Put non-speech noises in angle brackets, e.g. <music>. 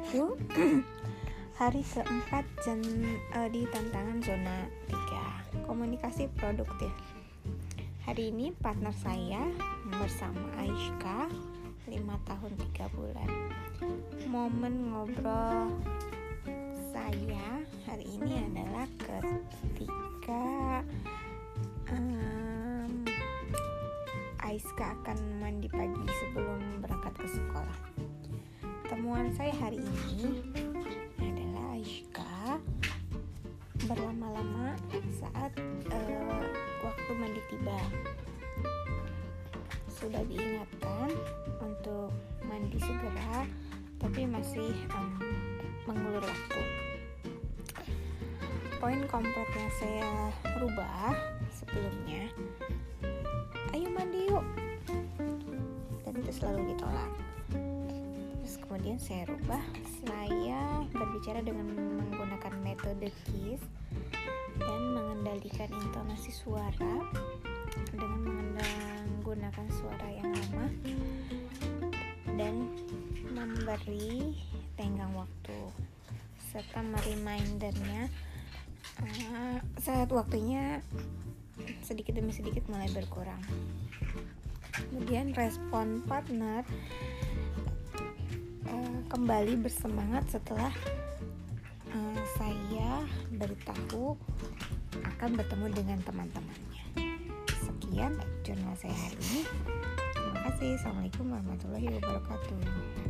<clears throat> hari keempat jen, uh, di tantangan zona 3 komunikasi produktif. Hari ini partner saya bersama Aiska 5 tahun 3 bulan. Momen ngobrol saya hari ini adalah ketika um, Aiska akan mandi pagi sebelum berangkat ke sekolah temuan saya hari ini adalah Aiska berlama-lama saat uh, waktu mandi tiba. Sudah diingatkan untuk mandi segera tapi masih um, mengulur waktu. Poin komplit yang saya rubah sebelumnya ayo mandi yuk. Dan itu selalu ditolak kemudian saya rubah. Saya berbicara dengan menggunakan metode KISS dan mengendalikan intonasi suara dengan menggunakan suara yang lama dan memberi tenggang waktu serta meremindernya uh, saat waktunya sedikit demi sedikit mulai berkurang. Kemudian respon partner kembali bersemangat setelah uh, saya beritahu akan bertemu dengan teman-temannya. Sekian jurnal saya hari ini. Terima kasih. Assalamualaikum warahmatullahi wabarakatuh.